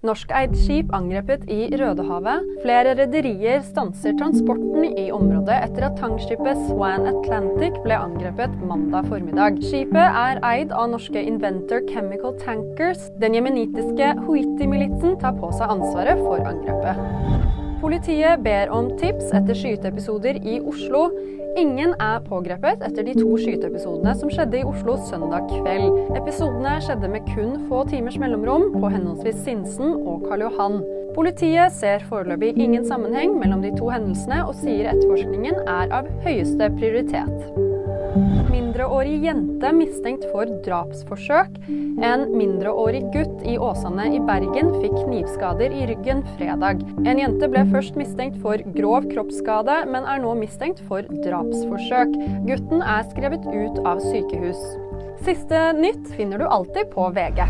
Norskeid skip angrepet i Rødehavet. Flere rederier stanser transporten i området etter at tangskipet Swan Atlantic ble angrepet mandag formiddag. Skipet er eid av norske Inventor Chemical Tankers. Den jemenitiske Huiti-militsen tar på seg ansvaret for angrepet. Politiet ber om tips etter skyteepisoder i Oslo. Ingen er pågrepet etter de to skyteepisodene som skjedde i Oslo søndag kveld. Episodene skjedde med kun få timers mellomrom på henholdsvis Sinsen og Karl Johan. Politiet ser foreløpig ingen sammenheng mellom de to hendelsene, og sier etterforskningen er av høyeste prioritet. Mindreårig jente mistenkt for drapsforsøk. En mindreårig gutt i Åsane i Bergen fikk knivskader i ryggen fredag. En jente ble først mistenkt for grov kroppsskade, men er nå mistenkt for drapsforsøk. Gutten er skrevet ut av sykehus. Siste nytt finner du alltid på VG.